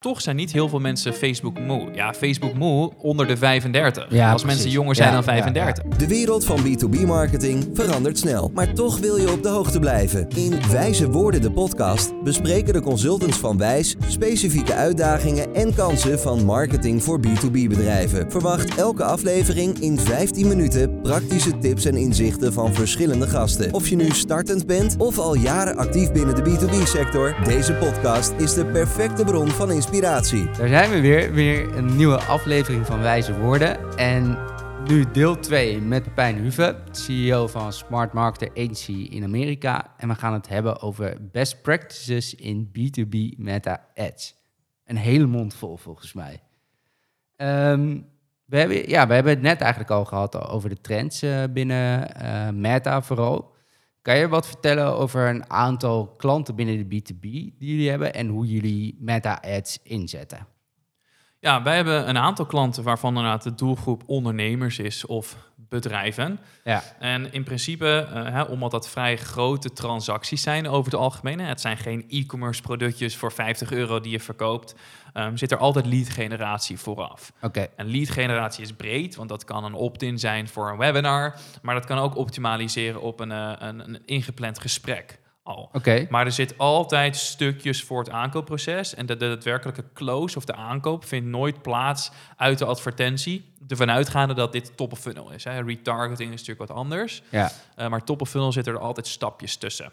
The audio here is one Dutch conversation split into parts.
Toch zijn niet heel veel mensen Facebook moe. Ja, Facebook moe onder de 35. Ja, Als precies. mensen jonger zijn Ja, dan ja, ja. 35. De wereld van B2B-marketing verandert snel, maar toch wil je op de hoogte blijven. In Wijze Woorden, de podcast, bespreken de consultants van Wijs specifieke uitdagingen en kansen van marketing voor B2B-bedrijven. Verwacht elke aflevering in 15 minuten praktische tips en inzichten van verschillende gasten. Of je nu startend bent of al jaren actief binnen de B2B-sector, deze podcast is de perfecte bron van inspiratie. Daar zijn we weer. Weer een nieuwe aflevering van Wijze Woorden. En nu deel 2 met Pepijn Huve, CEO van Smart Marketer Agency in Amerika. En we gaan het hebben over best practices in B2B Meta Ads. Een hele mond vol volgens mij. Ehm, we, hebben, ja, we hebben het net eigenlijk al gehad over de trends eh, binnen eh, Meta vooral. Kan je wat vertellen over een aantal klanten binnen de B2B die jullie hebben en hoe jullie Meta Ads inzetten? Ja, wij hebben een aantal klanten waarvan inderdaad de doelgroep ondernemers is of bedrijven. Ja, En in principe, eh, hè, omdat dat vrij grote transacties zijn over het algemeen, het zijn geen e-commerce productjes voor 50 euro die je verkoopt, ehm, zit er altijd lead generatie vooraf. oké. En lead generatie is breed, want dat kan een opt-in zijn voor een webinar, maar dat kan ook optimaliseren op een, eh, een, een ingepland gesprek al. Oké, Maar er zit altijd stukjes voor het aankoopproces. En de, de daadwerkelijke close of de aankoop vindt nooit plaats uit de advertentie. Ervan uitgaande dat dit top of funnel is. Hè. Retargeting is natuurlijk wat anders. ja. Eh, maar top of funnel zitten er altijd stapjes tussen.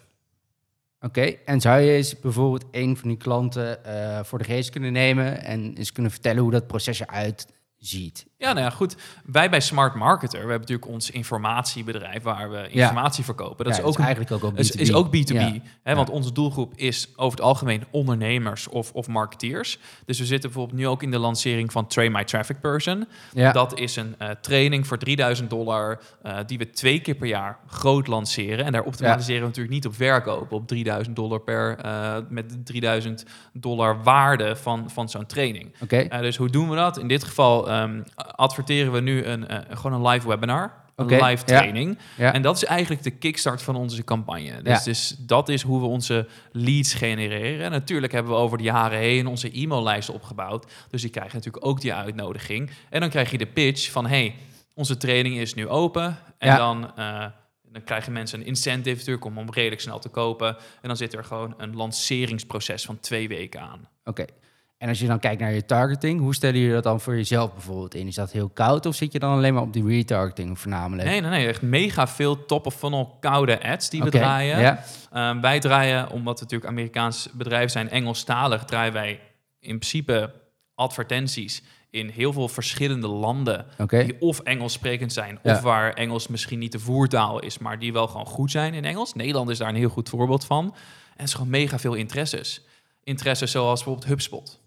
Oké, en zou je eens bijvoorbeeld een van die klanten eh, voor de geest kunnen nemen en eens kunnen vertellen hoe dat proces eruit ziet? Ja, nou ja, goed. Wij bij Smart Marketer, we hebben natuurlijk ons informatiebedrijf waar we informatie verkopen. Dat Ja, is ook een eigenlijk ook, ook is, B2B. is ook B2B. Ja. Hè, want onze doelgroep is over het algemeen ondernemers of, of marketeers. Dus we zitten bijvoorbeeld nu ook in de lancering van Train My Traffic Person. Dat is een eh, training voor 3000 dollar eh, die we twee keer per jaar groot lanceren. En daar optimaliseren we natuurlijk niet op verkopen op 3000 dollar per eh, met 3000 dollar waarde van, van zo'n training. Oké, dus hoe doen we dat? In dit geval ehm, adverteren we nu een, eh, gewoon een live webinar. Een live training. ja. En dat is eigenlijk de kickstart van onze campagne. Dus, dus dat is hoe we onze leads genereren. En natuurlijk hebben we over de jaren heen onze e-maillijst opgebouwd. Dus die krijgen natuurlijk ook die uitnodiging. En dan krijg je de pitch van... hey, onze training is nu open. En dan, eh, dan krijgen mensen een incentive natuurlijk om hem redelijk snel te kopen. En dan zit er gewoon een lanceringsproces van twee weken aan. Oké. En als je dan kijkt naar je targeting, hoe stellen jullie dat dan voor jezelf bijvoorbeeld in? Is dat heel koud of zit je dan alleen maar op die retargeting voornamelijk? Nee, nee, nee. Echt mega veel top-of-funnel koude ads die we draaien. Ehm, wij draaien, omdat we natuurlijk Amerikaans bedrijf zijn, Engelstalig, draaien wij in principe advertenties in heel veel verschillende landen. Die of Engels sprekend zijn, Ja. of waar Engels misschien niet de voertaal is, maar die wel gewoon goed zijn in Engels. Nederland is daar een heel goed voorbeeld van. En het is gewoon mega veel interesses. Interesses zoals bijvoorbeeld HubSpot.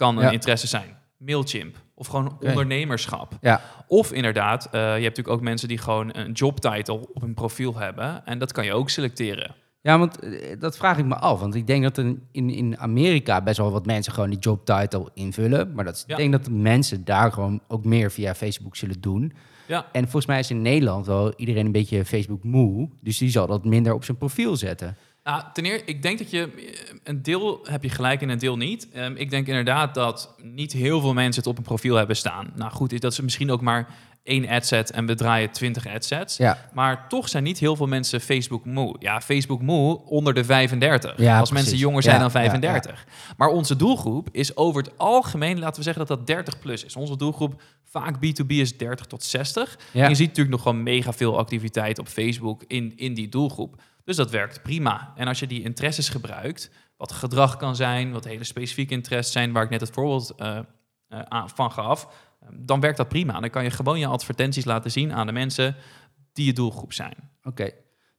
Kan een Ja. interesse zijn. Mailchimp. Of gewoon ondernemerschap. Ja, Of inderdaad, eh, je hebt natuurlijk ook mensen die gewoon een jobtitle op hun profiel hebben. En dat kan je ook selecteren. Ja, want eh, dat vraag ik me af. Want ik denk dat in, in Amerika best wel wat mensen gewoon die jobtitle invullen. Maar dat, is- Ja. ik denk dat de mensen daar gewoon ook meer via Facebook zullen doen. Ja, En volgens mij is in Nederland wel iedereen een beetje Facebook moe. Dus die zal dat minder op zijn profiel zetten. Nou, ten eerste, ik denk dat je eh, een deel heb je gelijk en een deel niet. Ehm, ik denk inderdaad dat niet heel veel mensen het op een profiel hebben staan. Nou goed, is dat ze misschien ook maar één adset en we draaien 20 adsets. Ja, Maar toch zijn niet heel veel mensen Facebook moe. Ja, Facebook moe onder de 35. Ja, als mensen jonger zijn Ja, dan ja, 35. Maar onze doelgroep is over het algemeen, laten we zeggen dat dat 30 plus is. Onze doelgroep, vaak B2B, is 30 tot 60. Ja. En je ziet natuurlijk nog gewoon mega veel activiteit op Facebook in, in die doelgroep. Dus dat werkt prima. En als je die interesses gebruikt, wat gedrag kan zijn, wat hele specifieke interesses zijn, waar ik net het voorbeeld eh, eh, van gaf, eh, dan werkt dat prima. Dan kan je gewoon je advertenties laten zien aan de mensen die je doelgroep zijn. oké.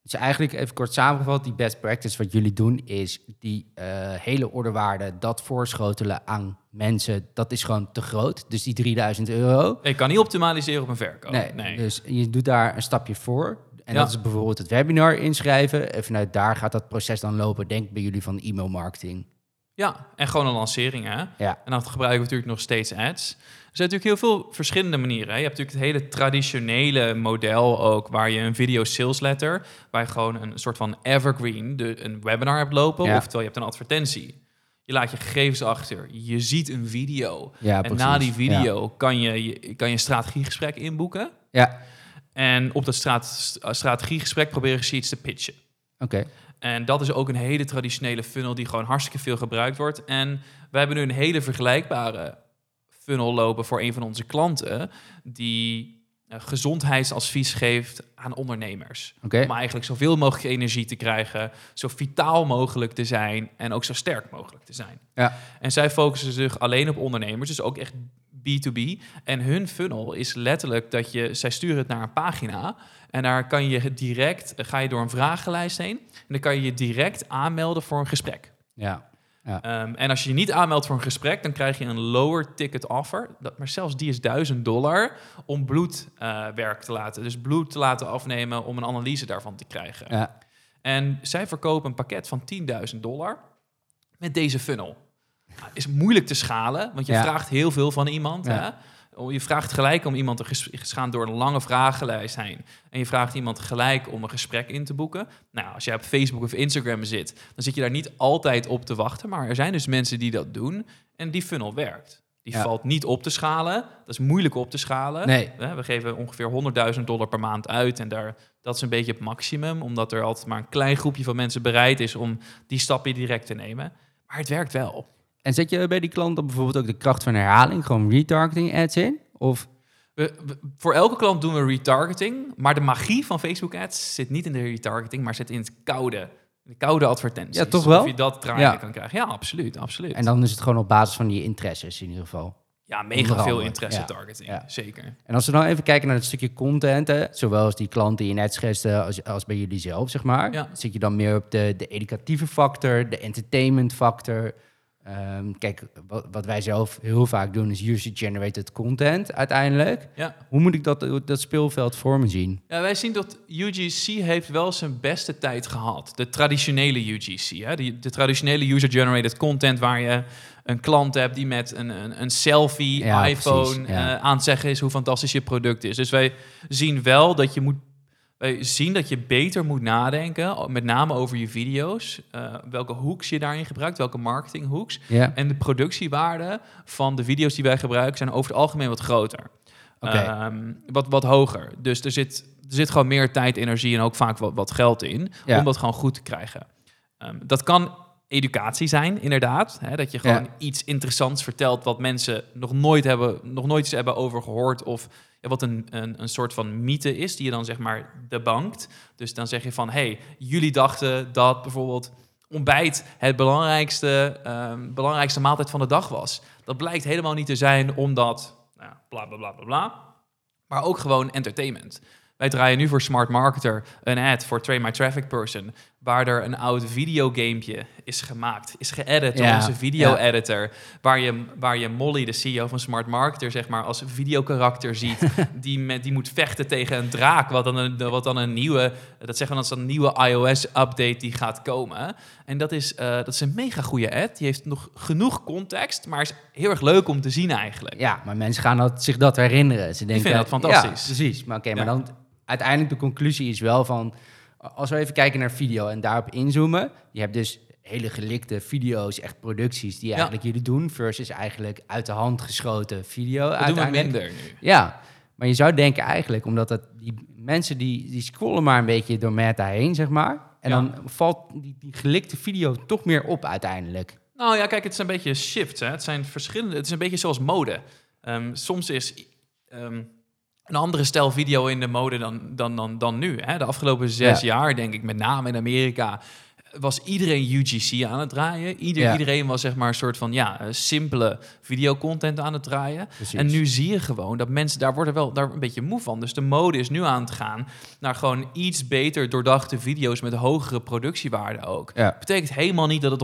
Dus eigenlijk even kort samengevat, die best practice wat jullie doen is die eh, hele orderwaarde, dat voorschotelen aan mensen, dat is gewoon te groot. Dus die 3000 euro. Je kan niet optimaliseren op een verkoop. nee, Nee. dus je doet daar een stapje voor. En Ja. dat is bijvoorbeeld het webinar inschrijven. En vanuit daar gaat dat proces dan lopen. Denk bij jullie van e-mail marketing. Ja, en gewoon een lancering, hè? Ja, En dan gebruiken we natuurlijk nog steeds ads. Er zijn natuurlijk heel veel verschillende manieren. Hè? Je hebt natuurlijk het hele traditionele model ook, waar je een video sales letter, waar je gewoon een soort van evergreen, de, een webinar hebt lopen, Ja. oftewel je hebt een advertentie. Je laat je gegevens achter. Je ziet een video. Ja, en na die video kan, je, je, kan je een strategiegesprek inboeken. Ja, En op dat straat, st- strategiegesprek proberen ze iets te pitchen. oké. En dat is ook een hele traditionele funnel die gewoon hartstikke veel gebruikt wordt. En we hebben nu een hele vergelijkbare funnel lopen voor een van onze klanten die eh, gezondheidsadvies geeft aan ondernemers. Om eigenlijk zoveel mogelijk energie te krijgen, zo vitaal mogelijk te zijn en ook zo sterk mogelijk te zijn. Ja. En zij focussen zich alleen op ondernemers, dus ook echt B2B. En hun funnel is letterlijk dat je, zij sturen het naar een pagina en daar kan je direct, ga je door een vragenlijst heen en dan kan je je direct aanmelden voor een gesprek. Ja. Ehm, en als je je niet aanmeldt voor een gesprek, dan krijg je een lower ticket offer. Dat, maar zelfs die is 1000 dollar om bloedwerk te laten. Dus bloed te laten afnemen om een analyse daarvan te krijgen. Ja. En zij verkopen een pakket van 10.000 dollar met deze funnel. Is moeilijk te schalen, want je Ja. vraagt heel veel van iemand. Hè? Oh, Je vraagt gelijk om iemand te ges- gaan door een lange vragenlijst heen. En je vraagt iemand gelijk om een gesprek in te boeken. Nou, als jij op Facebook of Instagram zit, dan zit je daar niet altijd op te wachten. Maar er zijn dus mensen die dat doen en die funnel werkt. Die Ja. valt niet op te schalen. Dat is moeilijk op te schalen. Nee. We geven ongeveer 100.000 dollar per maand uit. En daar, dat is een beetje het maximum. Omdat er altijd maar een klein groepje van mensen bereid is om die stapje direct te nemen. Maar het werkt wel. En zet je bij die klant dan bijvoorbeeld ook de kracht van herhaling, gewoon retargeting ads in? Of We, we- voor elke klant doen we retargeting. Maar de magie van Facebook ads zit niet in de retargeting, maar zit in het koude. De koude advertenties. Ja, toch wel? Of je dat draaien Ja. kan krijgen. Ja, absoluut. absoluut. en dan is het gewoon op basis van die interesses in ieder geval. ja, mega veel interesse targeting. Ja. Zeker. En als we dan even kijken naar het stukje content, hè, zowel als die klant die je net schetste, als, als bij jullie zelf, zeg maar. Ja. Zit je dan meer op de, de educatieve factor, de entertainment factor? Ehm, kijk, wat, wat wij zelf heel vaak doen is user-generated content uiteindelijk. Ja. Hoe moet ik dat, dat speelveld voor me zien? Ja, wij zien dat UGC heeft wel zijn beste tijd gehad. De traditionele UGC, hè? Die, de traditionele user-generated content waar je een klant hebt die met een, een, een selfie, Ja, iPhone precies, ja. eh, aan het zeggen is hoe fantastisch je product is. Dus wij zien wel dat je moet, wij zien dat je beter moet nadenken, met name over je video's, eh, welke hoeks je daarin gebruikt, welke marketinghoeks. Ja, En de productiewaarde van de video's die wij gebruiken zijn over het algemeen wat groter. Ehm, wat, wat hoger. Dus er zit, er zit gewoon meer tijd, energie en ook vaak wat, wat geld in Ja. om dat gewoon goed te krijgen. Ehm, dat kan educatie zijn, inderdaad. Hè, dat je gewoon Ja. iets interessants vertelt wat mensen nog nooit, hebben, nog nooit eens hebben over gehoord. Of ja, wat een, een, een soort van mythe is, die je dan zeg maar debankt. Dus dan zeg je van, hey, jullie dachten dat bijvoorbeeld ontbijt het belangrijkste, ehm, belangrijkste maaltijd van de dag was. Dat blijkt helemaal niet te zijn, omdat nou, bla bla bla bla. Maar ook gewoon entertainment. Wij draaien nu voor Smart Marketer een ad voor Train My Traffic Person. Waar er een oud videogamepje is gemaakt. Is geëdit door Ja, onze video-editor. Waar, je, waar je Molly, de CEO van Smart Marketer, zeg maar, als videokarakter ziet. die, met, die moet vechten tegen een draak. Wat dan een, wat dan een nieuwe, dat zeggen we dan, een nieuwe iOS-update die gaat komen. En dat is, eh, dat is een mega goede ad. Die heeft nog genoeg context, maar is heel erg leuk om te zien eigenlijk. ja, maar mensen gaan dat, zich dat herinneren. Ze denken, dat fantastisch. Ja, precies. Maar oké, maar dan uiteindelijk de conclusie is wel van... Als we even kijken naar video en daarop inzoomen... Je hebt dus hele gelikte video's, echt producties die eigenlijk jullie doen... versus eigenlijk uit de hand geschoten video Dat doen we minder nu. Ja, maar je zou denken eigenlijk, omdat het, die mensen die, die scrollen maar een beetje door Meta heen, zeg maar. En Ja. dan valt die, die gelikte video toch meer op uiteindelijk. Nou ja, kijk, het is een beetje shifts. Hè. Het zijn verschillende. Het is een beetje zoals mode. Ehm, soms is ehm, een andere stijl video in de mode dan, dan, dan, dan nu. Hè. De afgelopen zes jaar, denk ik, met name in Amerika, was iedereen UGC aan het draaien. Ieder, Ja. Iedereen was zeg maar een soort van ja, eh, simpele videocontent aan het draaien. Precies. En nu zie je gewoon dat mensen daar worden wel daar een beetje moe van. Dus de mode is nu aan het gaan naar gewoon iets beter doordachte video's met hogere productiewaarde ook. Ja. Betekent helemaal niet dat het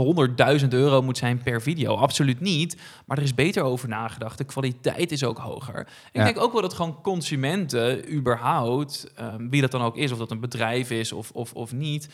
100.000 euro moet zijn per video. Absoluut niet. Maar er is beter over nagedacht. De kwaliteit is ook hoger. En Ja. Ik denk ook wel dat gewoon consumenten überhaupt, ehm, wie dat dan ook is, of dat een bedrijf is of, of, of niet,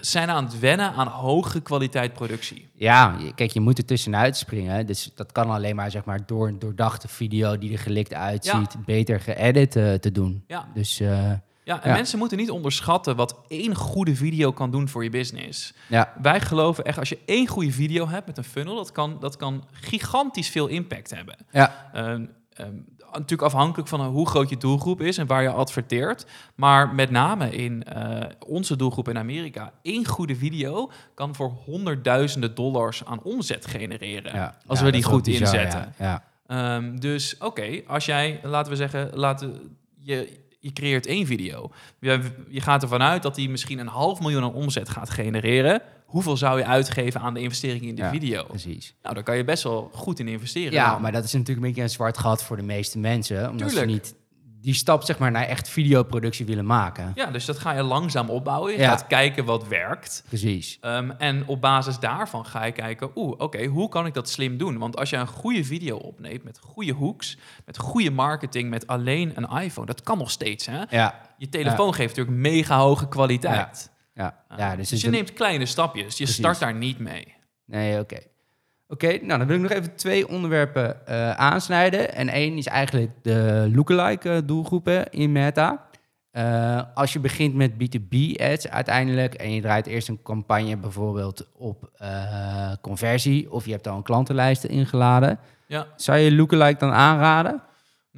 zijn aan het wennen aan hogere kwaliteit productie. Ja, kijk, je moet er tussenuit springen. Dus dat kan alleen maar, zeg maar, door een doordachte video die er gelikt uitziet, beter geëdit eh, te doen. Ja. Dus eh, Ja, Ja, en Ja. mensen moeten niet onderschatten wat één goede video kan doen voor je business. Ja, Wij geloven echt, als je één goede video hebt met een funnel, dat kan, dat kan gigantisch veel impact hebben. ja, Ehm, ehm, natuurlijk afhankelijk van hoe groot je doelgroep is en waar je adverteert. Maar met name in eh, onze doelgroep in Amerika, één goede video kan voor honderdduizenden dollars aan omzet genereren. ja. Als Ja, we die goed bizar, inzetten. Ja, ja. Ehm, dus oké, als jij, laten we zeggen, laten, je, je creëert één video. Je, je gaat ervan uit dat die misschien een half miljoen aan omzet gaat genereren. Hoeveel zou je uitgeven aan de investering in de Ja, video? precies. Nou, daar kan je best wel goed in investeren. Ja, maar dat is natuurlijk een beetje een zwart gat voor de meeste mensen. Omdat Tuurlijk. ze niet die stap zeg maar, naar echt videoproductie willen maken. Ja, dus dat ga je langzaam opbouwen. Je Ja. gaat kijken wat werkt. Precies. Ehm, en op basis daarvan ga je kijken, oeh, oké, hoe kan ik dat slim doen? Want als je een goede video opneemt met goede hooks, met goede marketing, met alleen een iPhone, dat kan nog steeds, hè? Ja, Je telefoon geeft natuurlijk mega hoge kwaliteit. ja. Uh, ja dus, dus het je neemt kleine stapjes. Je Precies. start daar niet mee. Nee, oké. Oké, nou dan wil ik nog even twee onderwerpen eh, aansnijden. En één is eigenlijk de lookalike eh, doelgroepen in Meta. Eh, als je begint met B2B ads uiteindelijk en je draait eerst een campagne bijvoorbeeld op conversie of je hebt al een klantenlijst ingeladen, Ja. zou je lookalike dan aanraden?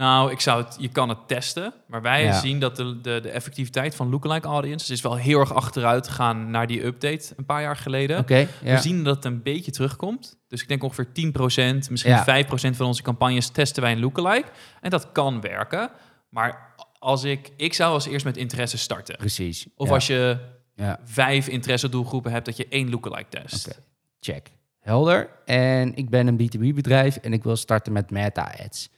Nou, ik zou het, je kan het testen, maar wij Ja. zien dat de, de, de effectiviteit van lookalike audiences is wel heel erg achteruit gegaan naar die update een paar jaar geleden. Ja. We zien dat het een beetje terugkomt. Dus ik denk ongeveer 10%, misschien Ja. 5% van onze campagnes testen wij een lookalike. En dat kan werken. Maar als ik, ik zou als eerst met interesse starten. precies. Of als je Ja. vijf interesse doelgroepen hebt, dat je één lookalike test. Check. Helder. En ik ben een B2B bedrijf en ik wil starten met Meta ads.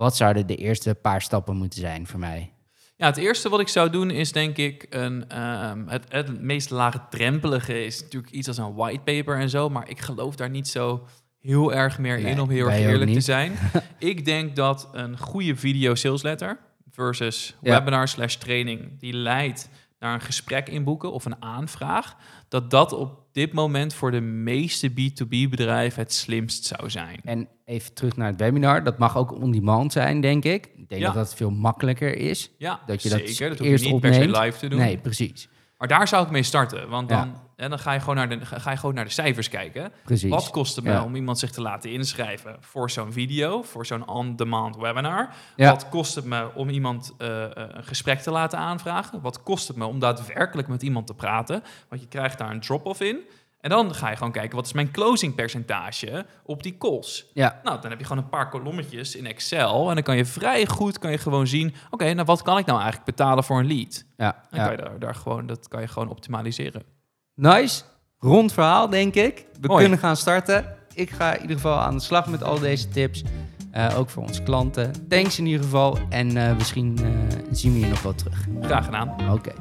Wat zouden de eerste paar stappen moeten zijn voor mij? Ja, het eerste wat ik zou doen is denk ik een, ehm, het, het meest laagdrempelige is natuurlijk iets als een whitepaper en zo, maar ik geloof daar niet zo heel erg meer Nee, in om heel erg eerlijk te zijn. ik denk dat een goede video sales letter versus Ja. webinar slash training die leidt naar een gesprek inboeken of een aanvraag, dat dat op dit moment voor de meeste B2B bedrijven het slimst zou zijn. En even terug naar het webinar. Dat mag ook on-demand zijn, denk ik. Ik denk Ja. dat dat veel makkelijker is. Ja, Dat je dat zeker. Dat hoef eerst je niet per se opneemt. live te doen. Nee, precies. Maar daar zou ik mee starten. Want Ja. dan, dan ga, je gewoon naar de, ga je gewoon naar de cijfers kijken. precies. Wat kost het me Ja. om iemand zich te laten inschrijven voor zo'n video, voor zo'n on-demand webinar? Ja. Wat kost het me om iemand eh, eh, een gesprek te laten aanvragen? Wat kost het me om daadwerkelijk met iemand te praten? Want je krijgt daar een drop-off in. En dan ga je gewoon kijken, wat is mijn closing percentage op die calls? Ja, Nou, dan heb je gewoon een paar kolommetjes in Excel. En dan kan je vrij goed kan je gewoon zien... oké, nou wat kan ik nou eigenlijk betalen voor een lead? ja, Dan ja. kan je daar, daar gewoon, dat kan je gewoon optimaliseren. Nice. Rond verhaal, denk ik. We kunnen gaan starten. Ik ga in ieder geval aan de slag met al deze tips. Eh, ook voor onze klanten. Thanks in ieder geval. En eh, misschien eh, zien we je nog wel terug. Graag gedaan. Oké.